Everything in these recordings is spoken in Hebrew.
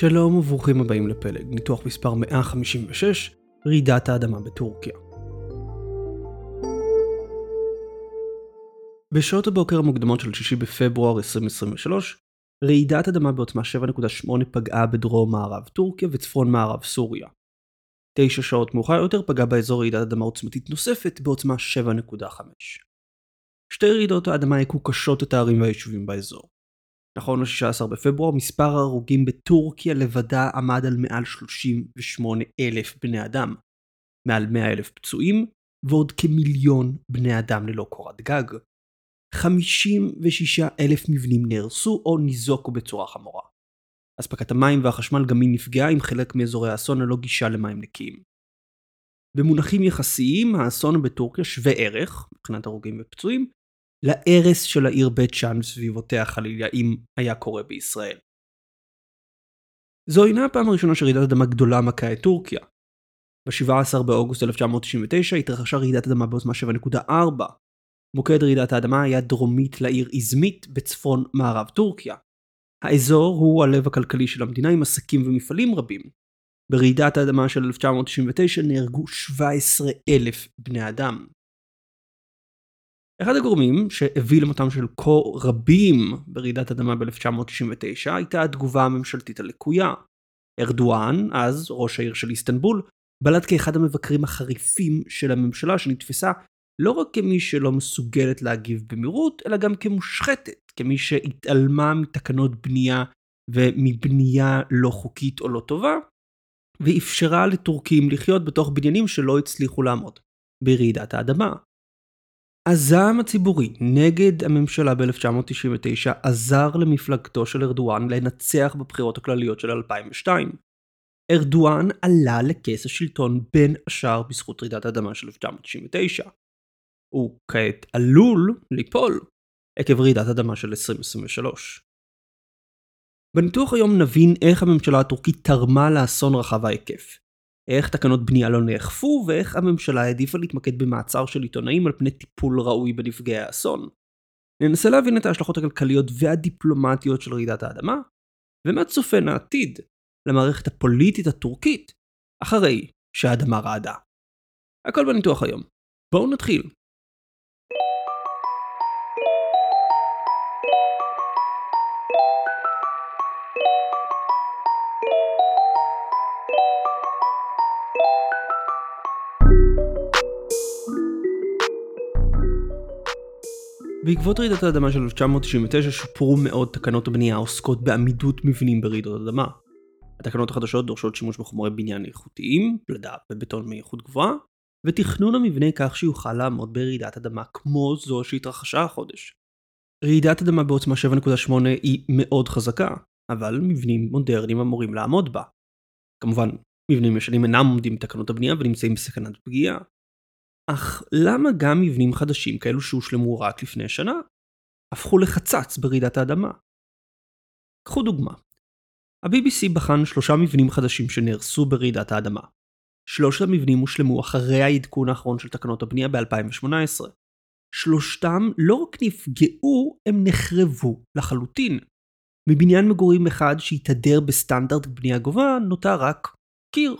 שלום וברוכים הבאים לפלג, ניתוח מספר 156, רעידת האדמה בטורקיה. בשעות הבוקר המוקדמות של 6 בפברואר 2023, רעידת אדמה בעוצמה 7.8 פגעה בדרום מערב טורקיה וצפון מערב סוריה. תשע שעות מאוחר יותר פגעה באזור רעידת אדמה עוצמתית נוספת בעוצמה 7.5. שתי רעידות האדמה הכו קשות את הערים והיישובים באזור. נכון ל-16 בפברואר, מספר ההרוגים בטורקיה לבדה עמד על מעל 38 אלף בני אדם, מעל 100 אלף פצועים, ועוד כמיליון בני אדם ללא קורת גג. 56 אלף מבנים נהרסו או ניזוקו בצורה חמורה. אספקת המים והחשמל גם היא נפגעה עם חלק מאזורי האסון ללא גישה למים נקיים. במונחים יחסיים, האסון בטורקיה שווה ערך, מבחינת הרוגים ופצועים, להרס של העיר בית שאן וסביבותיה חלילה אם היה קורה בישראל. זו אינה הפעם הראשונה שרעידת אדמה גדולה מכה את טורקיה. ב-17 באוגוסט 1999 התרחשה רעידת אדמה בעוצמה 7.4. מוקד רעידת האדמה היה דרומית לעיר איזמית בצפון מערב טורקיה. האזור הוא הלב הכלכלי של המדינה עם עסקים ומפעלים רבים. ברעידת האדמה של 1999 נהרגו 17,000 בני אדם. אחד הגורמים שהביא למותם של כה רבים ברעידת אדמה ב-1999 הייתה התגובה הממשלתית הלקויה. ארדואן, אז ראש העיר של איסטנבול, בלט כאחד המבקרים החריפים של הממשלה שנתפסה לא רק כמי שלא מסוגלת להגיב במהירות, אלא גם כמושחתת, כמי שהתעלמה מתקנות בנייה ומבנייה לא חוקית או לא טובה, ואפשרה לטורקים לחיות בתוך בניינים שלא הצליחו לעמוד ברעידת האדמה. הזעם הציבורי נגד הממשלה ב-1999 עזר למפלגתו של ארדואן לנצח בבחירות הכלליות של 2002. ארדואן עלה לכס השלטון בין השאר בזכות רעידת האדמה של 1999. הוא כעת עלול ליפול עקב רעידת אדמה של 2023. בניתוח היום נבין איך הממשלה הטורקית תרמה לאסון רחב ההיקף, איך תקנות בנייה לא נאכפו, ואיך הממשלה העדיפה להתמקד במעצר של עיתונאים על פני טיפול ראוי בנפגעי האסון. ננסה להבין את ההשלכות הכלכליות והדיפלומטיות של רעידת האדמה, ומה צופן העתיד למערכת הפוליטית הטורקית אחרי שהאדמה רעדה. הכל בניתוח היום. בואו נתחיל. בעקבות רעידת האדמה של 1999 שופרו מאוד תקנות הבנייה העוסקות בעמידות מבנים ברעידות אדמה. התקנות החדשות דורשות שימוש בחומרי בניין איכותיים, פלדה ובטון מאיכות גבוהה, ותכנון המבנה כך שיוכל לעמוד ברעידת אדמה כמו זו שהתרחשה החודש. רעידת אדמה בעוצמה 7.8 היא מאוד חזקה, אבל מבנים מודרניים אמורים לעמוד בה. כמובן, מבנים ישנים אינם עומדים בתקנות הבנייה ונמצאים בסכנת פגיעה, אך למה גם מבנים חדשים כאלו שהושלמו רק לפני שנה, הפכו לחצץ ברעידת האדמה? קחו דוגמה. ה-BBC בחן שלושה מבנים חדשים שנהרסו ברעידת האדמה. שלושת המבנים הושלמו אחרי העדכון האחרון של תקנות הבנייה ב-2018. שלושתם לא רק נפגעו, הם נחרבו לחלוטין. מבניין מגורים אחד שהתהדר בסטנדרט בנייה גובה, נותר רק קיר.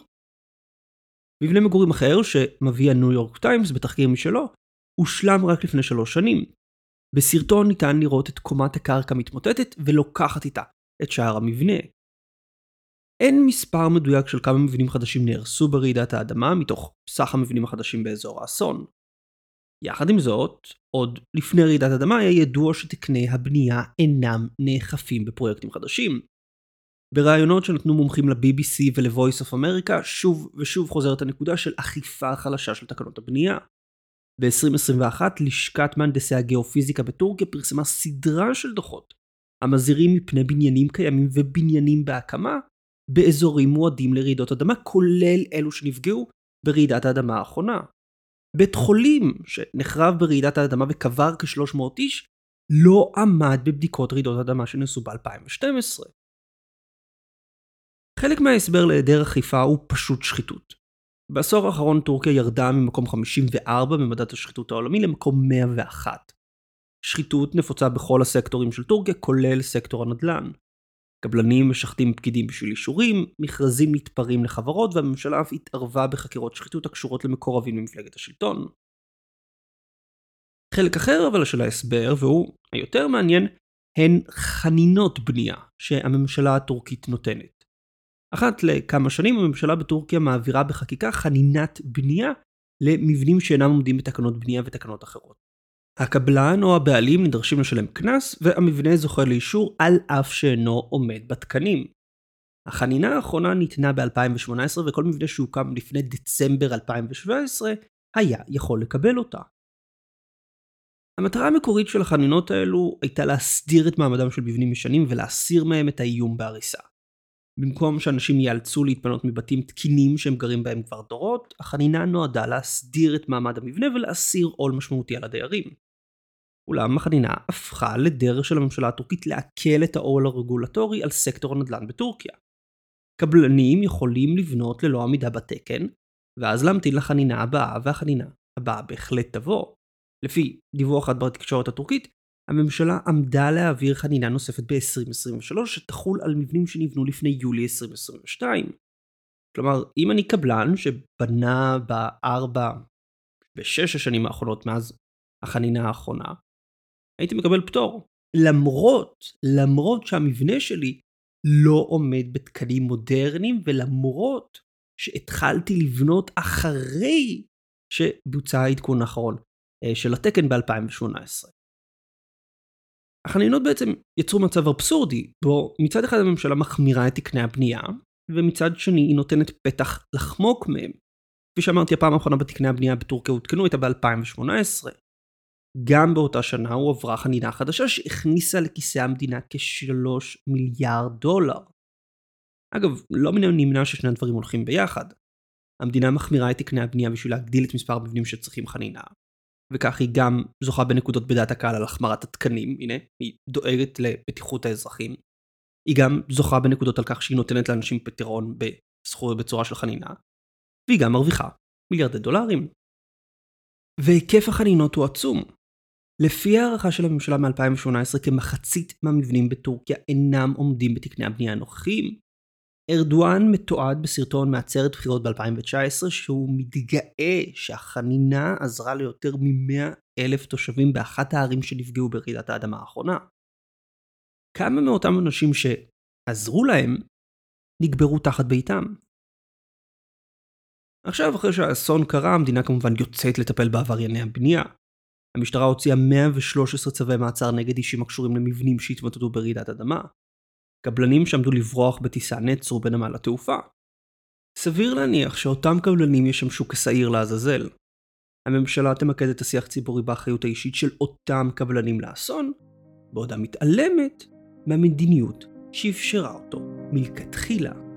מבנה מגורים אחר שמביא הניו יורק טיימס בתחקיר משלו, הושלם רק לפני שלוש שנים. בסרטון ניתן לראות את קומת הקרקע מתמוטטת ולוקחת איתה את שער המבנה. אין מספר מדויק של כמה מבנים חדשים נהרסו ברעידת האדמה מתוך סך המבנים החדשים באזור האסון. יחד עם זאת, עוד לפני רעידת אדמה היה ידוע שתקני הבנייה אינם נאכפים בפרויקטים חדשים, בראיונות שנתנו מומחים ל-BBC ול-Voice of America, שוב ושוב חוזרת הנקודה של אכיפה חלשה של תקנות הבנייה. ב-2021 לשכת מהנדסי הגיאופיזיקה בטורקיה פרסמה סדרה של דוחות המזהירים מפני בניינים קיימים ובניינים בהקמה באזורים מועדים לרעידות אדמה, כולל אלו שנפגעו ברעידת האדמה האחרונה. בית חולים שנחרב ברעידת האדמה וקבר כ-300 איש לא עמד בבדיקות רעידות אדמה שנעשו ב-2012. חלק מההסבר להיעדר אכיפה הוא פשוט שחיתות. בעשור האחרון טורקיה ירדה ממקום 54 במדד השחיתות העולמי למקום 101. שחיתות נפוצה בכל הסקטורים של טורקיה, כולל סקטור הנדל"ן. קבלנים משחטים פקידים בשביל אישורים, מכרזים נתפרים לחברות והממשלה אף התערבה בחקירות שחיתות הקשורות למקורבים למפלגת השלטון. חלק אחר אבל של ההסבר, והוא היותר מעניין, הן חנינות בנייה שהממשלה הטורקית נותנת. אחת לכמה שנים הממשלה בטורקיה מעבירה בחקיקה חנינת בנייה למבנים שאינם עומדים בתקנות בנייה ותקנות אחרות. הקבלן או הבעלים נדרשים לשלם קנס והמבנה זוכה לאישור על אף שאינו עומד בתקנים. החנינה האחרונה ניתנה ב-2018 וכל מבנה שהוקם לפני דצמבר 2017 היה יכול לקבל אותה. המטרה המקורית של החנינות האלו הייתה להסדיר את מעמדם של מבנים ישנים ולהסיר מהם את האיום בהריסה. במקום שאנשים ייאלצו להתפנות מבתים תקינים שהם גרים בהם כבר דורות, החנינה נועדה להסדיר את מעמד המבנה ולהסיר עול משמעותי על הדיירים. אולם החנינה הפכה לדרך של הממשלה הטורקית לעכל את העול הרגולטורי על סקטור הנדל"ן בטורקיה. קבלנים יכולים לבנות ללא עמידה בתקן, ואז להמתין לחנינה הבאה, והחנינה הבאה בהחלט תבוא. לפי דיווח אחד בתקשורת הטורקית, הממשלה עמדה להעביר חנינה נוספת ב-2023 שתחול על מבנים שנבנו לפני יולי 2022. כלומר, אם אני קבלן שבנה בארבע, בשש השנים האחרונות מאז החנינה האחרונה, הייתי מקבל פטור. למרות, למרות שהמבנה שלי לא עומד בתקנים מודרניים ולמרות שהתחלתי לבנות אחרי שבוצע העדכון האחרון אה, של התקן ב-2018. החנינות בעצם יצרו מצב אבסורדי, בו מצד אחד הממשלה מחמירה את תקני הבנייה, ומצד שני היא נותנת פתח לחמוק מהם. כפי שאמרתי, הפעם האחרונה בתקני הבנייה בטורקיה הותקנו הייתה ב-2018. גם באותה שנה הועברה חנינה חדשה שהכניסה לכיסי המדינה כ-3 מיליארד דולר. אגב, לא מן הנמנע ששני הדברים הולכים ביחד. המדינה מחמירה את תקני הבנייה בשביל להגדיל את מספר המבנים שצריכים חנינה, וכך היא גם זוכה בנקודות בדעת הקהל על החמרת התקנים, הנה, היא דואגת לבטיחות האזרחים. היא גם זוכה בנקודות על כך שהיא נותנת לאנשים פתרון בזכויות בצורה של חנינה, והיא גם מרוויחה מיליארדי דולרים. והיקף החנינות הוא עצום. לפי הערכה של הממשלה מ-2018, כמחצית מהמבנים בטורקיה אינם עומדים בתקני הבנייה הנוכחיים, ארדואן מתועד בסרטון מעצרת בחירות ב-2019 שהוא מתגאה שהחנינה עזרה ליותר מ-100 אלף תושבים באחת הערים שנפגעו ברעידת האדמה האחרונה. כמה מאותם אנשים שעזרו להם נקברו תחת ביתם. עכשיו אחרי שהאסון קרה המדינה כמובן יוצאת לטפל בעברייני הבנייה. המשטרה הוציאה 113 צווי מעצר נגד אישים הקשורים למבנים שהתמוטטו ברעידת אדמה. קבלנים שעמדו לברוח בטיסה נעצרו בנמל התעופה. סביר להניח שאותם קבלנים ישמשו כשעיר לעזאזל. הממשלה תמקד את השיח הציבורי באחריות האישית של אותם קבלנים לאסון, בעודה מתעלמת מהמדיניות שאפשרה אותו מלכתחילה.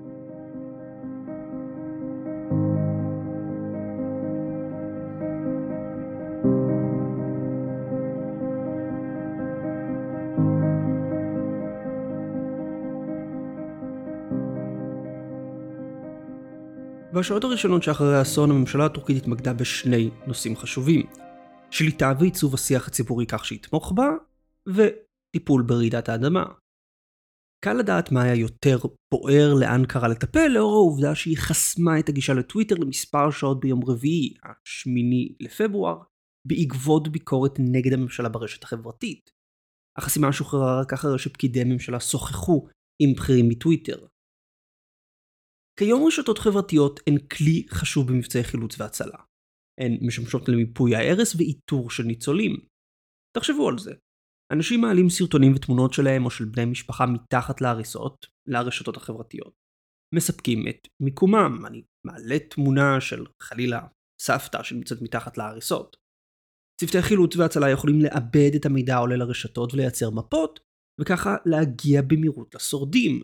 בשעות הראשונות שאחרי האסון הממשלה הטורקית התמקדה בשני נושאים חשובים שליטה ועיצוב השיח הציבורי כך שיתמוך בה, וטיפול ברעידת האדמה. קל לדעת מה היה יותר בוער לאנקרה לטפל לאור העובדה שהיא חסמה את הגישה לטוויטר למספר שעות ביום רביעי, השמיני לפברואר, בעקבות ביקורת נגד הממשלה ברשת החברתית. החסימה שוחררה רק אחרי שפקידי הממשלה שוחחו עם בכירים מטוויטר. כיום רשתות חברתיות הן כלי חשוב במבצעי חילוץ והצלה. הן משמשות למיפוי ההרס ואיתור של ניצולים. תחשבו על זה. אנשים מעלים סרטונים ותמונות שלהם או של בני משפחה מתחת להריסות, לרשתות החברתיות. מספקים את מיקומם, אני מעלה תמונה של חלילה סבתא שנמצאת מתחת להריסות. צוותי חילוץ והצלה יכולים לעבד את המידע העולה לרשתות ולייצר מפות, וככה להגיע במהירות לשורדים,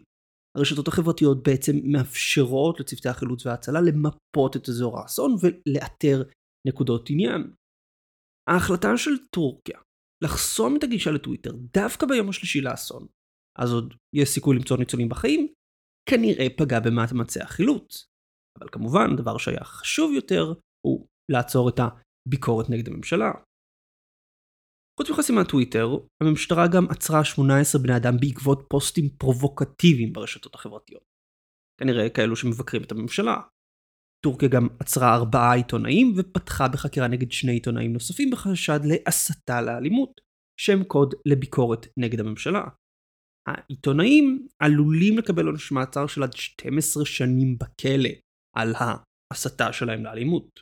הרשתות החברתיות בעצם מאפשרות לצוותי החילוץ וההצלה למפות את אזור האסון ולאתר נקודות עניין. ההחלטה של טורקיה לחסום את הגישה לטוויטר דווקא ביום השלישי לאסון, אז עוד יש סיכוי למצוא ניצולים בחיים, כנראה פגע במאמצי החילוץ. אבל כמובן, דבר שהיה חשוב יותר הוא לעצור את הביקורת נגד הממשלה. חוץ מחסימת טוויטר, המשטרה גם עצרה 18 בני אדם בעקבות פוסטים פרובוקטיביים ברשתות החברתיות. כנראה כאלו שמבקרים את הממשלה. טורקיה גם עצרה ארבעה עיתונאים ופתחה בחקירה נגד שני עיתונאים נוספים בחשד להסתה לאלימות, שם קוד לביקורת נגד הממשלה. העיתונאים עלולים לקבל עונש מעצר של עד 12 שנים בכלא על ההסתה שלהם לאלימות.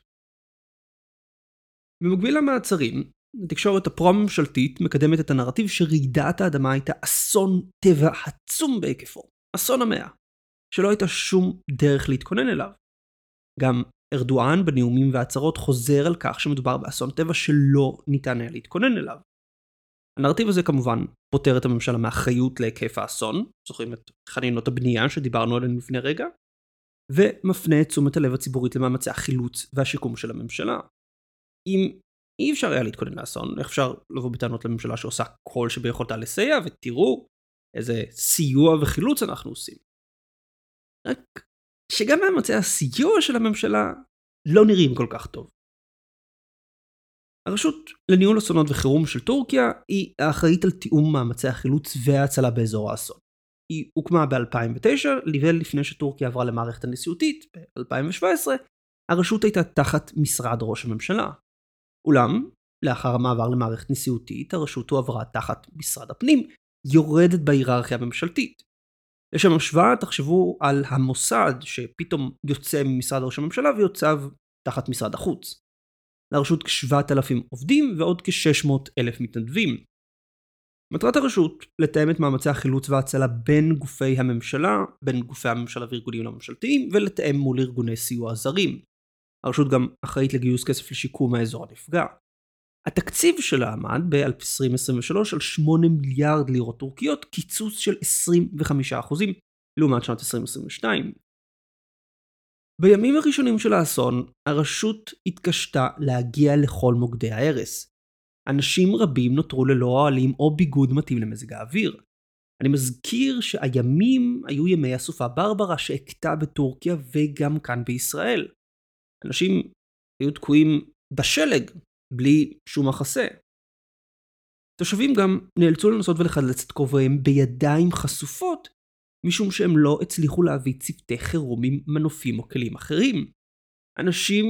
במקביל למעצרים, התקשורת הפרו-ממשלתית מקדמת את הנרטיב שרעידת האדמה הייתה אסון טבע עצום בהיקפו, אסון המאה, שלא הייתה שום דרך להתכונן אליו. גם ארדואן בנאומים והצהרות חוזר על כך שמדובר באסון טבע שלא ניתן היה להתכונן אליו. הנרטיב הזה כמובן פוטר את הממשלה מאחריות להיקף האסון, זוכרים את חנינות הבנייה שדיברנו עליהן לפני רגע, ומפנה את תשומת הלב הציבורית למאמצי החילוץ והשיקום של הממשלה. אם אי אפשר היה להתכונן לאסון, איך אפשר לבוא בטענות לממשלה שעושה כל שביכולתה לסייע, ותראו איזה סיוע וחילוץ אנחנו עושים. רק שגם מאמצי הסיוע של הממשלה לא נראים כל כך טוב. הרשות לניהול אסונות וחירום של טורקיה היא האחראית על תיאום מאמצי החילוץ וההצלה באזור האסון. היא הוקמה ב-2009, לפני שטורקיה עברה למערכת הנשיאותית, ב-2017, הרשות הייתה תחת משרד ראש הממשלה. אולם, לאחר המעבר למערכת נשיאותית, הרשות הועברה תחת משרד הפנים, יורדת בהיררכיה הממשלתית. לשם השוואה, תחשבו על המוסד שפתאום יוצא ממשרד ראש הממשלה ויוצב תחת משרד החוץ. לרשות כ-7,000 עובדים ועוד כ-600 אלף מתנדבים. מטרת הרשות לתאם את מאמצי החילוץ וההצלה בין גופי הממשלה, בין גופי הממשלה וארגונים לא ממשלתיים, ולתאם מול ארגוני סיוע זרים. הרשות גם אחראית לגיוס כסף לשיקום האזור הנפגע. התקציב שלה עמד ב-2023 על 8 מיליארד לירות טורקיות, קיצוץ של 25% לעומת שנת 2022. בימים הראשונים של האסון, הרשות התקשתה להגיע לכל מוקדי ההרס. אנשים רבים נותרו ללא אוהלים או ביגוד מתאים למזג האוויר. אני מזכיר שהימים היו ימי הסופה ברברה שהכתה בטורקיה וגם כאן בישראל. אנשים היו תקועים בשלג, בלי שום מחסה. תושבים גם נאלצו לנסות ולחלץ את קרוביהם בידיים חשופות משום שהם לא הצליחו להביא צוותי חירום עם מנופים או כלים אחרים. אנשים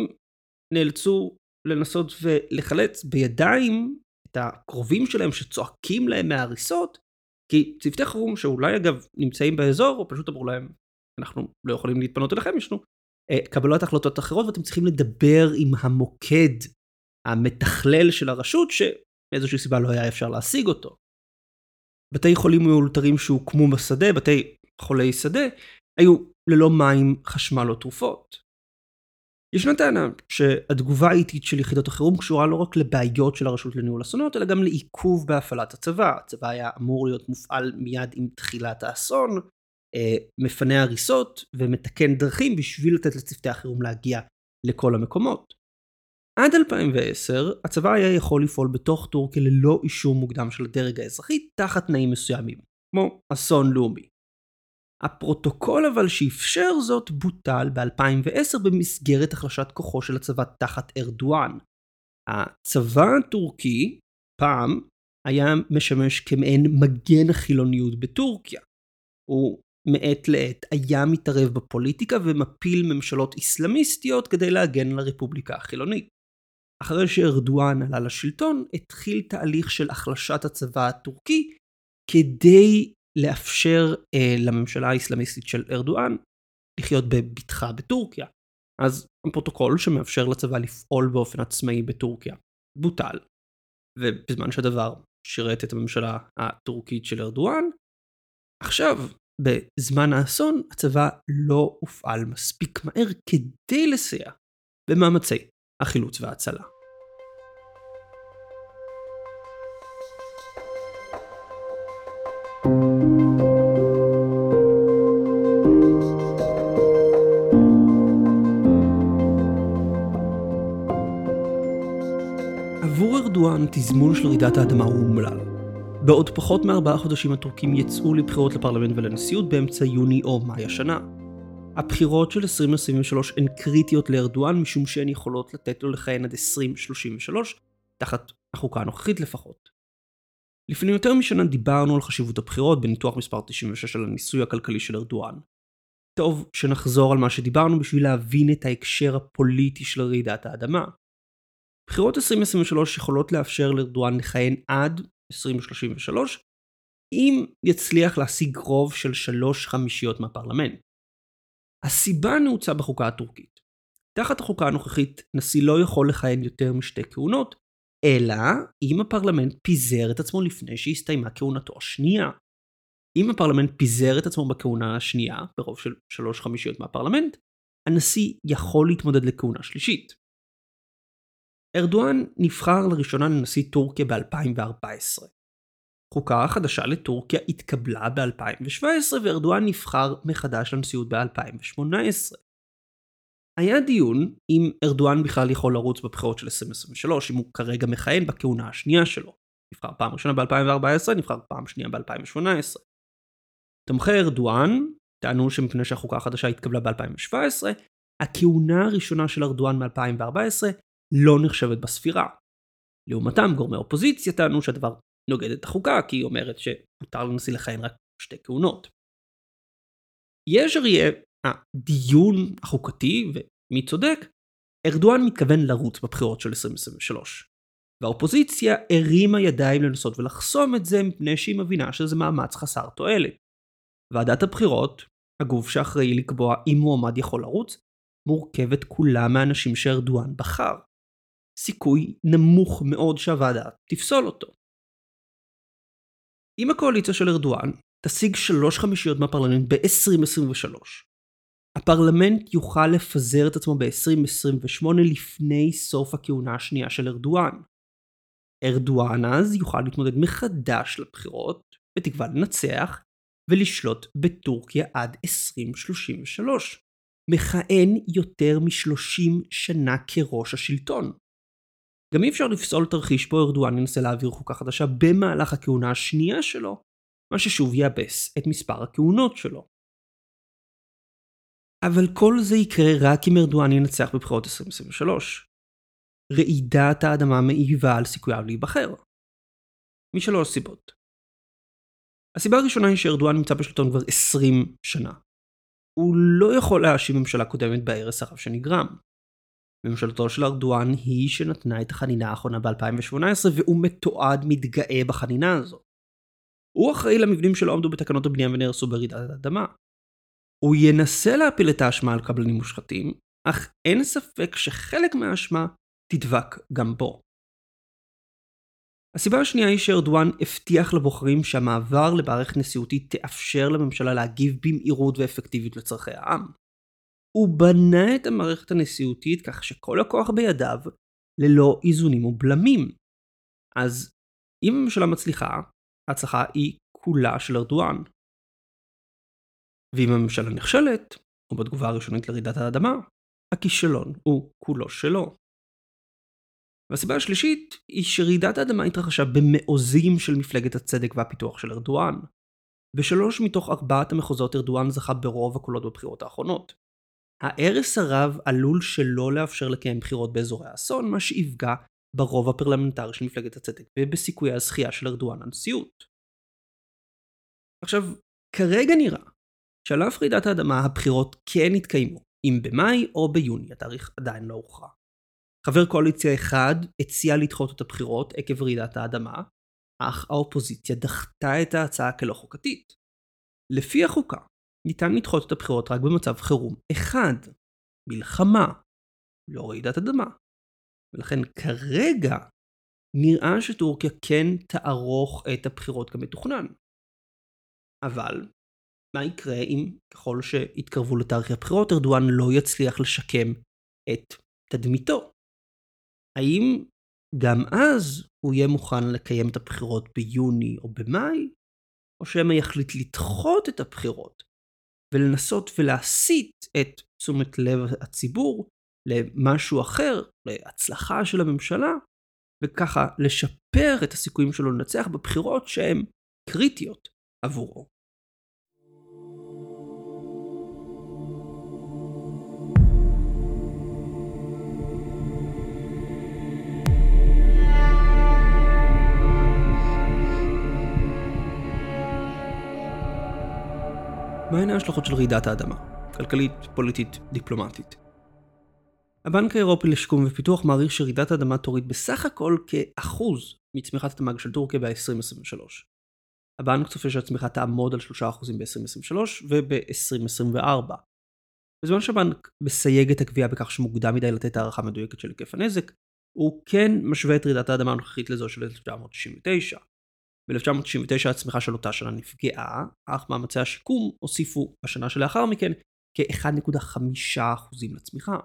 נאלצו לנסות ולחלץ בידיים את הקרובים שלהם שצועקים להם מההריסות, כי צוותי חירום שאולי אגב נמצאים באזור, או פשוט אמרו להם, אנחנו לא יכולים להתפנות אליכם, יש לנו אה, קבלת החלטות אחרות ואתם צריכים לדבר עם המוקד המתכלל של הרשות, שמאיזושהי סיבה לא היה אפשר להשיג אותו. בתי חולים מאולתרים שהוקמו בשדה, בתי חולי שדה, היו ללא מים, חשמל או תרופות. ישנה טענה שהתגובה האיטית של יחידות החירום קשורה לא רק לבעיות של הרשות לניהול אסונות, אלא גם לעיכוב בהפעלת הצבא. הצבא היה אמור להיות מופעל מיד עם תחילת האסון, מפנה הריסות ומתקן דרכים בשביל לתת לצוותי החירום להגיע לכל המקומות. עד 2010 הצבא היה יכול לפעול בתוך טורקיה ללא אישור מוקדם של הדרג האזרחי תחת תנאים מסוימים, כמו אסון לאומי. הפרוטוקול אבל שאפשר זאת בוטל ב-2010 במסגרת החלשת כוחו של הצבא תחת ארדואן. הצבא הטורקי פעם היה משמש כמעין מגן החילוניות בטורקיה. הוא מעת לעת היה מתערב בפוליטיקה ומפיל ממשלות איסלאמיסטיות כדי להגן על הרפובליקה החילונית. אחרי שארדואן עלה לשלטון, התחיל תהליך של החלשת הצבא הטורקי כדי לאפשר אה, לממשלה האסלאמיסטית של ארדואן לחיות בבטחה בטורקיה. אז הפרוטוקול שמאפשר לצבא לפעול באופן עצמאי בטורקיה בוטל, ובזמן שהדבר שירת את הממשלה הטורקית של ארדואן, עכשיו, בזמן האסון, הצבא לא הופעל מספיק מהר כדי לסייע במאמצי החילוץ וההצלה. עבור ארדואן תזמון של רעידת האדמה הוא אומלל. בעוד פחות מארבעה חודשים הטורקים יצאו לבחירות לפרלמנט ולנשיאות באמצע יוני או מאי השנה. הבחירות של 2023 הן קריטיות לארדואן משום שהן יכולות לתת לו לכהן עד 2033, תחת החוקה הנוכחית לפחות. לפני יותר משנה דיברנו על חשיבות הבחירות בניתוח מספר 96 של הניסוי הכלכלי של ארדואן. טוב שנחזור על מה שדיברנו בשביל להבין את ההקשר הפוליטי של רעידת האדמה. בחירות 2023 יכולות לאפשר לארדואן לכהן עד 2033 אם יצליח להשיג רוב של שלוש חמישיות מהפרלמנט. הסיבה נעוצה בחוקה הטורקית. תחת החוקה הנוכחית נשיא לא יכול לכהן יותר משתי כהונות, אלא אם הפרלמנט פיזר את עצמו לפני שהסתיימה כהונתו השנייה. אם הפרלמנט פיזר את עצמו בכהונה השנייה, ברוב של שלוש חמישיות מהפרלמנט, הנשיא יכול להתמודד לכהונה שלישית. ארדואן נבחר לראשונה לנשיא טורקיה ב-2014. חוקה חדשה לטורקיה התקבלה ב-2017 וארדואן נבחר מחדש לנשיאות ב-2018. היה דיון אם ארדואן בכלל יכול לרוץ בבחירות של 2023, אם הוא כרגע מכהן בכהונה השנייה שלו. נבחר פעם ראשונה ב-2014, נבחר פעם שנייה ב-2018. תומכי ארדואן טענו שמפני שהחוקה החדשה התקבלה ב-2017, הכהונה הראשונה של ארדואן מ-2014 לא נחשבת בספירה. לעומתם גורמי אופוזיציה טענו שהדבר נוגד את החוקה, כי היא אומרת שמותר לנשיא לכהן רק שתי כהונות. יש הרי הדיון החוקתי, ומי צודק, ארדואן מתכוון לרוץ בבחירות של 2023. והאופוזיציה הרימה ידיים לנסות ולחסום את זה מפני שהיא מבינה שזה מאמץ חסר תועלת. ועדת הבחירות, הגוף שאחראי לקבוע אם מועמד יכול לרוץ, מורכבת כולה מאנשים שארדואן בחר. סיכוי נמוך מאוד שהוועדה תפסול אותו. אם הקואליציה של ארדואן תשיג שלוש חמישיות מהפרלמנט ב-2023, הפרלמנט יוכל לפזר את עצמו ב-2028 לפני סוף הכהונה השנייה של ארדואן. ארדואן אז יוכל להתמודד מחדש לבחירות, בתקווה לנצח, ולשלוט בטורקיה עד 2033. מכהן יותר מ-30 שנה כראש השלטון. גם אי אפשר לפסול תרחיש בו ארדואן ינסה להעביר חוקה חדשה במהלך הכהונה השנייה שלו, מה ששוב יאבס את מספר הכהונות שלו. אבל כל זה יקרה רק אם ארדואן ינצח בבחירות 2023. רעידת האדמה מעיבה על סיכוייו להיבחר. משלוש סיבות. הסיבה הראשונה היא שארדואן נמצא בשלטון כבר 20 שנה. הוא לא יכול להאשים ממשלה קודמת בהרס הרב שנגרם. ממשלתו של ארדואן היא שנתנה את החנינה האחרונה ב-2018 והוא מתועד מתגאה בחנינה הזו. הוא אחראי למבנים שלא עמדו בתקנות הבנייה ונהרסו ברעידת האדמה. הוא ינסה להפיל את האשמה על קבלנים מושחתים, אך אין ספק שחלק מהאשמה תדבק גם בו. הסיבה השנייה היא שארדואן הבטיח לבוחרים שהמעבר למערכת נשיאותית תאפשר לממשלה להגיב במהירות ואפקטיבית לצורכי העם. הוא בנה את המערכת הנשיאותית כך שכל הכוח בידיו, ללא איזונים ובלמים. אז אם הממשלה מצליחה, ההצלחה היא כולה של ארדואן. ואם הממשלה נכשלת, או בתגובה הראשונית לרעידת האדמה, הכישלון הוא כולו שלו. והסיבה השלישית היא שרעידת האדמה התרחשה במעוזים של מפלגת הצדק והפיתוח של ארדואן. בשלוש מתוך ארבעת המחוזות ארדואן זכה ברוב הקולות בבחירות האחרונות. ההרס הרב עלול שלא לאפשר לקיים בחירות באזורי האסון, מה שיפגע ברוב הפרלמנטרי של מפלגת הצדק ובסיכויי הזכייה של ארדואן לנשיאות. עכשיו, כרגע נראה שעל אף רעידת האדמה הבחירות כן התקיימו, אם במאי או ביוני, התאריך עדיין לא הוכרע. חבר קואליציה אחד הציע לדחות את הבחירות עקב רעידת האדמה, אך האופוזיציה דחתה את ההצעה כלא חוקתית. לפי החוקה, ניתן לדחות את הבחירות רק במצב חירום אחד, מלחמה, לא רעידת אדמה. ולכן כרגע נראה שטורקיה כן תערוך את הבחירות כמתוכנן. אבל מה יקרה אם ככל שיתקרבו לתאריך הבחירות ארדואן לא יצליח לשקם את תדמיתו? האם גם אז הוא יהיה מוכן לקיים את הבחירות ביוני או במאי, או שמא יחליט לדחות את הבחירות ולנסות ולהסיט את תשומת לב הציבור למשהו אחר, להצלחה של הממשלה, וככה לשפר את הסיכויים שלו לנצח בבחירות שהן קריטיות עבורו. מהן ההשלכות של רעידת האדמה? כלכלית, פוליטית, דיפלומטית. הבנק האירופי לשיקום ופיתוח מעריך שרעידת האדמה תוריד בסך הכל כאחוז מצמיחת התמ"ג של טורקיה ב-2023. הבנק צופה שהצמיחה תעמוד על 3% ב-2023 וב-2024. בזמן שהבנק מסייג את הקביעה בכך שמוקדם מדי לתת הערכה מדויקת של היקף הנזק, הוא כן משווה את רעידת האדמה הנוכחית לזו של 1999. ב-1999 הצמיחה של אותה שנה נפגעה, אך מאמצי השיקום הוסיפו בשנה שלאחר מכן כ-1.5% לצמיחה.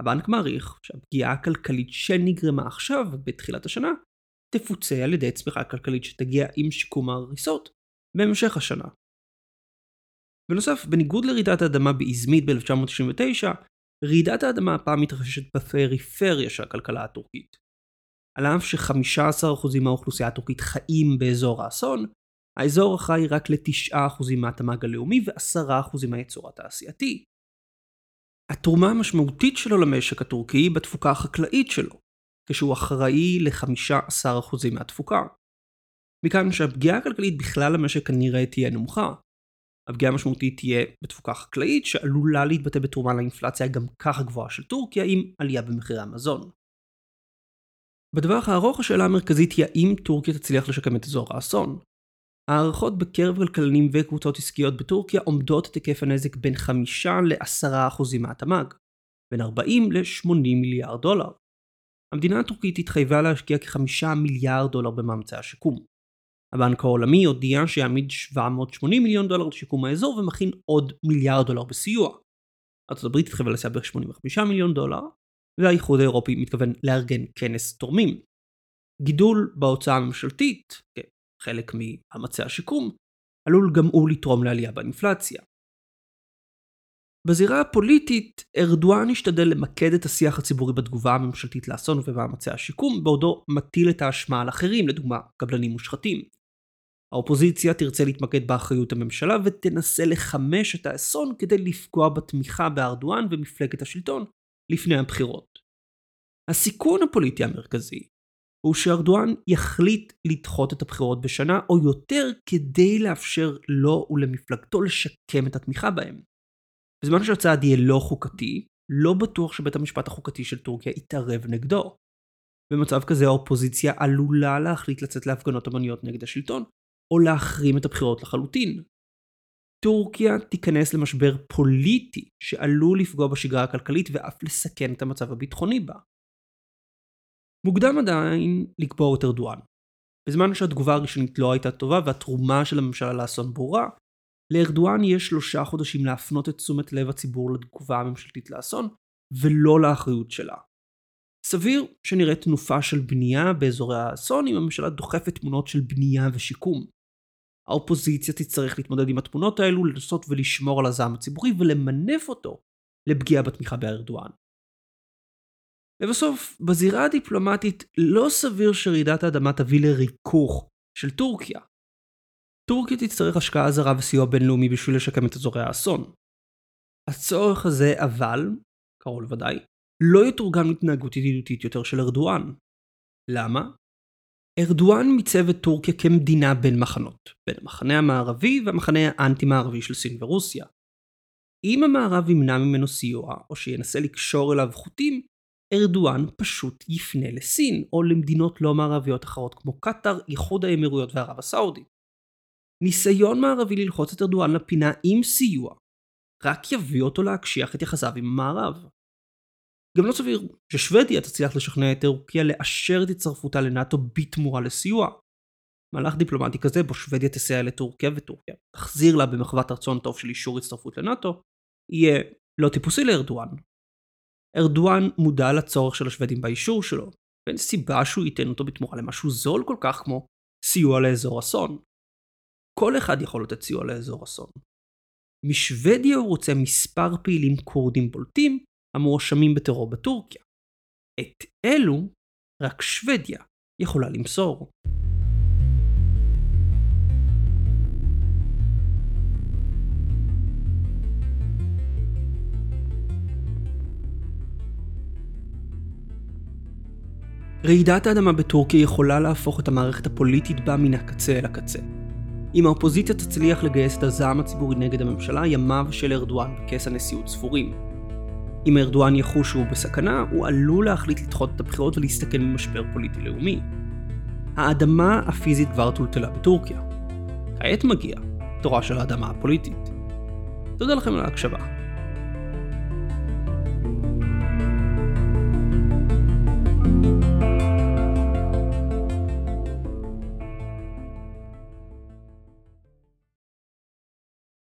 הבנק מעריך שהפגיעה הכלכלית שנגרמה עכשיו, בתחילת השנה, תפוצה על ידי צמיחה כלכלית שתגיע עם שיקום ההריסות בהמשך השנה. בנוסף, בניגוד לרעידת האדמה באזמית ב-1999, רעידת האדמה הפעם מתרחשת בפריפריה של הכלכלה הטורקית. על אף ש-15% מהאוכלוסייה הטורקית חיים באזור האסון, האזור אחראי רק ל-9% מהתמ"ג הלאומי ו-10% מהייצור התעשייתי. התרומה המשמעותית שלו למשק הטורקי היא בתפוקה החקלאית שלו, כשהוא אחראי ל-15% מהתפוקה. מכאן שהפגיעה הכלכלית בכלל למשק כנראה תהיה נמוכה. הפגיעה המשמעותית תהיה בתפוקה חקלאית שעלולה להתבטא בתרומה לאינפלציה גם ככה גבוהה של טורקיה עם עלייה במחירי המזון. בטווח הארוך השאלה המרכזית היא האם טורקיה תצליח לשקם את אזור האסון. הערכות בקרב כלכלנים וקבוצות עסקיות בטורקיה עומדות את היקף הנזק בין 5 ל-10% מהתמ"ג, בין 40 ל-80 מיליארד דולר. המדינה הטורקית התחייבה להשקיע כ-5 מיליארד דולר במאמצי השיקום. הבנק העולמי הודיע שיעמיד 780 מיליון דולר לשיקום האזור ומכין עוד מיליארד דולר בסיוע. ארה"ב התחייבה לסייע בערך 85 מיליון דולר, והאיחוד האירופי מתכוון לארגן כנס תורמים. גידול בהוצאה הממשלתית, כחלק מאמצי השיקום, עלול גם הוא לתרום לעלייה באינפלציה. בזירה הפוליטית, ארדואן השתדל למקד את השיח הציבורי בתגובה הממשלתית לאסון ובמאמצי השיקום, בעודו מטיל את האשמה על אחרים, לדוגמה קבלנים מושחתים. האופוזיציה תרצה להתמקד באחריות הממשלה ותנסה לחמש את האסון כדי לפגוע בתמיכה בארדואן ומפלגת השלטון לפני הבחירות. הסיכון הפוליטי המרכזי הוא שארדואן יחליט לדחות את הבחירות בשנה או יותר כדי לאפשר לו ולמפלגתו לשקם את התמיכה בהם. בזמן שהצעד יהיה לא חוקתי, לא בטוח שבית המשפט החוקתי של טורקיה יתערב נגדו. במצב כזה האופוזיציה עלולה להחליט לצאת להפגנות המוניות נגד השלטון, או להחרים את הבחירות לחלוטין. טורקיה תיכנס למשבר פוליטי שעלול לפגוע בשגרה הכלכלית ואף לסכן את המצב הביטחוני בה. מוקדם עדיין לקבוע את ארדואן. בזמן שהתגובה הראשונית לא הייתה טובה והתרומה של הממשלה לאסון ברורה, לארדואן יש שלושה חודשים להפנות את תשומת לב הציבור לתגובה הממשלתית לאסון, ולא לאחריות שלה. סביר שנראה תנופה של בנייה באזורי האסון אם הממשלה דוחפת תמונות של בנייה ושיקום. האופוזיציה תצטרך להתמודד עם התמונות האלו, לנסות ולשמור על הזעם הציבורי ולמנף אותו לפגיעה בתמיכה בארדואן. לבסוף, בזירה הדיפלומטית לא סביר שרעידת האדמה תביא לריכוך של טורקיה. טורקיה תצטרך השקעה זרה וסיוע בינלאומי בשביל לשקם את אזורי האסון. הצורך הזה אבל, קרוב לוודאי, לא יתורגם להתנהגות ידידותית יותר של ארדואן. למה? ארדואן מיצב את טורקיה כמדינה בין מחנות, בין המחנה המערבי והמחנה האנטי-מערבי של סין ורוסיה. אם המערב ימנע ממנו סיוע, או שינסה לקשור אליו חוטים, ארדואן פשוט יפנה לסין, או למדינות לא מערביות אחרות כמו קטאר, איחוד האמירויות וערב הסעודית. ניסיון מערבי ללחוץ את ארדואן לפינה עם סיוע, רק יביא אותו להקשיח את יחסיו עם המערב. גם לא סביר ששוודיה תצליח לשכנע את טורקיה לאשר את הצטרפותה לנאט"ו בתמורה לסיוע. מהלך דיפלומטי כזה בו שוודיה תסייע לטורקיה וטורקיה תחזיר לה במחוות רצון טוב של אישור הצטרפות לנאט"ו, יהיה לא טיפוסי לארדואן. ארדואן מודע לצורך של השוודים באישור שלו, ואין סיבה שהוא ייתן אותו בתמורה למשהו זול כל כך כמו סיוע לאזור אסון. כל אחד יכול לתת סיוע לאזור אסון. משוודיה הוא רוצה מספר פעילים כורדים בולטים המואשמים בטרור בטורקיה. את אלו רק שוודיה יכולה למסור. רעידת האדמה בטורקיה יכולה להפוך את המערכת הפוליטית בה מן הקצה אל הקצה. אם האופוזיציה תצליח לגייס את הזעם הציבורי נגד הממשלה, ימיו של ארדואן בכס הנשיאות ספורים. אם ארדואן יחוש שהוא בסכנה, הוא עלול להחליט לדחות את הבחירות ולהסתכן במשבר פוליטי לאומי. האדמה הפיזית כבר טולטלה בטורקיה. כעת מגיע תורה של האדמה הפוליטית. תודה לכם על ההקשבה.